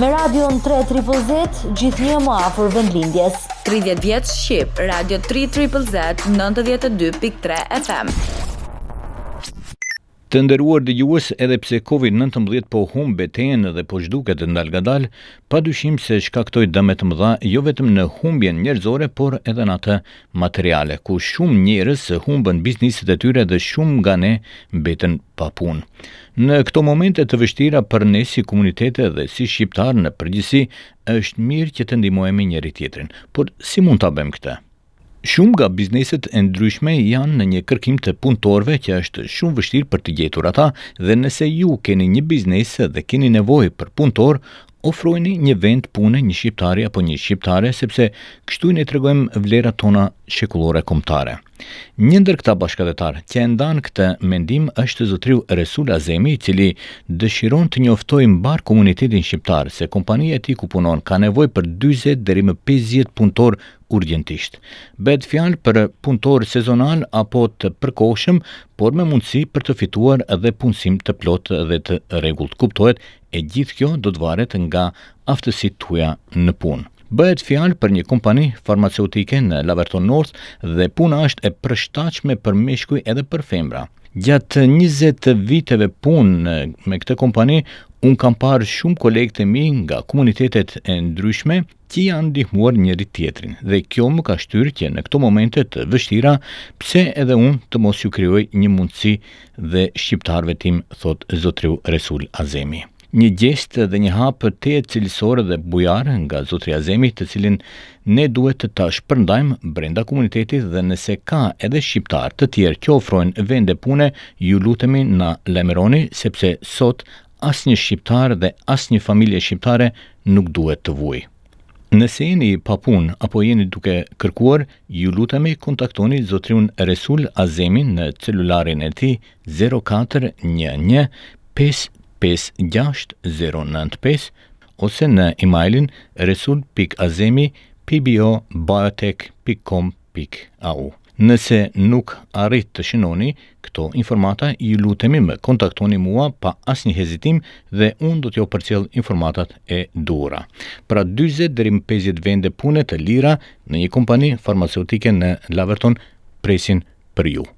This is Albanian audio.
Me radion 3 Triple Z, gjithnjë më afër vendlindjes. 30 vjet shqip, radio 3 Triple Z, 92.3 FM. Të nderuar dëgjues edhe pse COVID-19 po humb betejën dhe po zhduket dalngadalë, pa dyshim se shkaktoi dëme të mëdha jo vetëm në humbjen njerëzore, por edhe në atë materiale, ku shumë njerëz humbën bizneset e tyre dhe shumë nga ne mbetën pa punë. Në këto momente të vështira për ne si komunitete dhe si shqiptarë në përgjithësi, është mirë që të ndihmojmë njëri-tjetrin. Por si mund ta bëjmë këtë? Shumë nga bizneset e ndryshme janë në një kërkim të punëtorëve që është shumë vështirë për të gjetur ata dhe nëse ju keni një biznes dhe keni nevojë për punëtorë, Ofrojini një vend pune një shqiptari apo një shqiptare sepse kështu ne tregojmë vlerat tona shekullore kombëtare. Një ndër këta bashkatdhetarë që e ndan këtë mendim është zotëriu Resul Azemi i cili dëshiron të njoftojë mbarë komunitetin shqiptar se kompania e tij ku punon ka nevojë për dyzet deri më pesëdhjetë punëtorë urgjentisht. Bëhet fjalë për punëtorë sezonalë apo të përkohshëm, por me mundësi për të fituar edhe punësim të plotë dhe të rregullt, kuptohet E gjithë kjo do të varet nga aftësitë tuaja në punë. Bëhet fjalë për një kompani farmaceutike në Laverton North dhe puna është e përshtatshme për meshkuj edhe për femra. Gjatë 20 viteve punë me këtë kompani, unë kam parë shumë kolegë të mi nga komunitetet e ndryshme, që janë ndihmuar njëri-tjetrin dhe kjo më ka shtyrë që në këto momente të vështira, pse edhe unë të mos ju krijoj një mundësi dhe shqiptarëve tim, thotë zotëriu Resul Azemi. Një gjest dhe një hap tejet cilësor dhe bujar nga zotëri Azemi, të cilin ne duhet ta shpërndajmë brenda komunitetit dhe nëse ka edhe shqiptarë të tjerë që ofrojnë vende pune, ju lutemi na lajmëroni sepse sot Asnjë shqiptar dhe asnjë familje shqiptare nuk duhet të vuajë. Nëse jeni pa punë apo jeni duke kërkuar, ju lutemi kontaktoni zotëriun Resul Azemin në celularin e tij zero katër një një pesë pesë gjashtë zero nëntë pesë ose në emailin resul pikë azemi pbo biotech pikë kom Pikë au. Nëse nuk arritët të shënoni këto informata, ju lutemi më kontaktoni mua pa asnjë hezitim dhe unë do t'ju përcjell informatat e duhura. Pra dyzet deri më pesëdhjetë vende pune të lira në një kompani farmaceutike në Laverton presin për ju.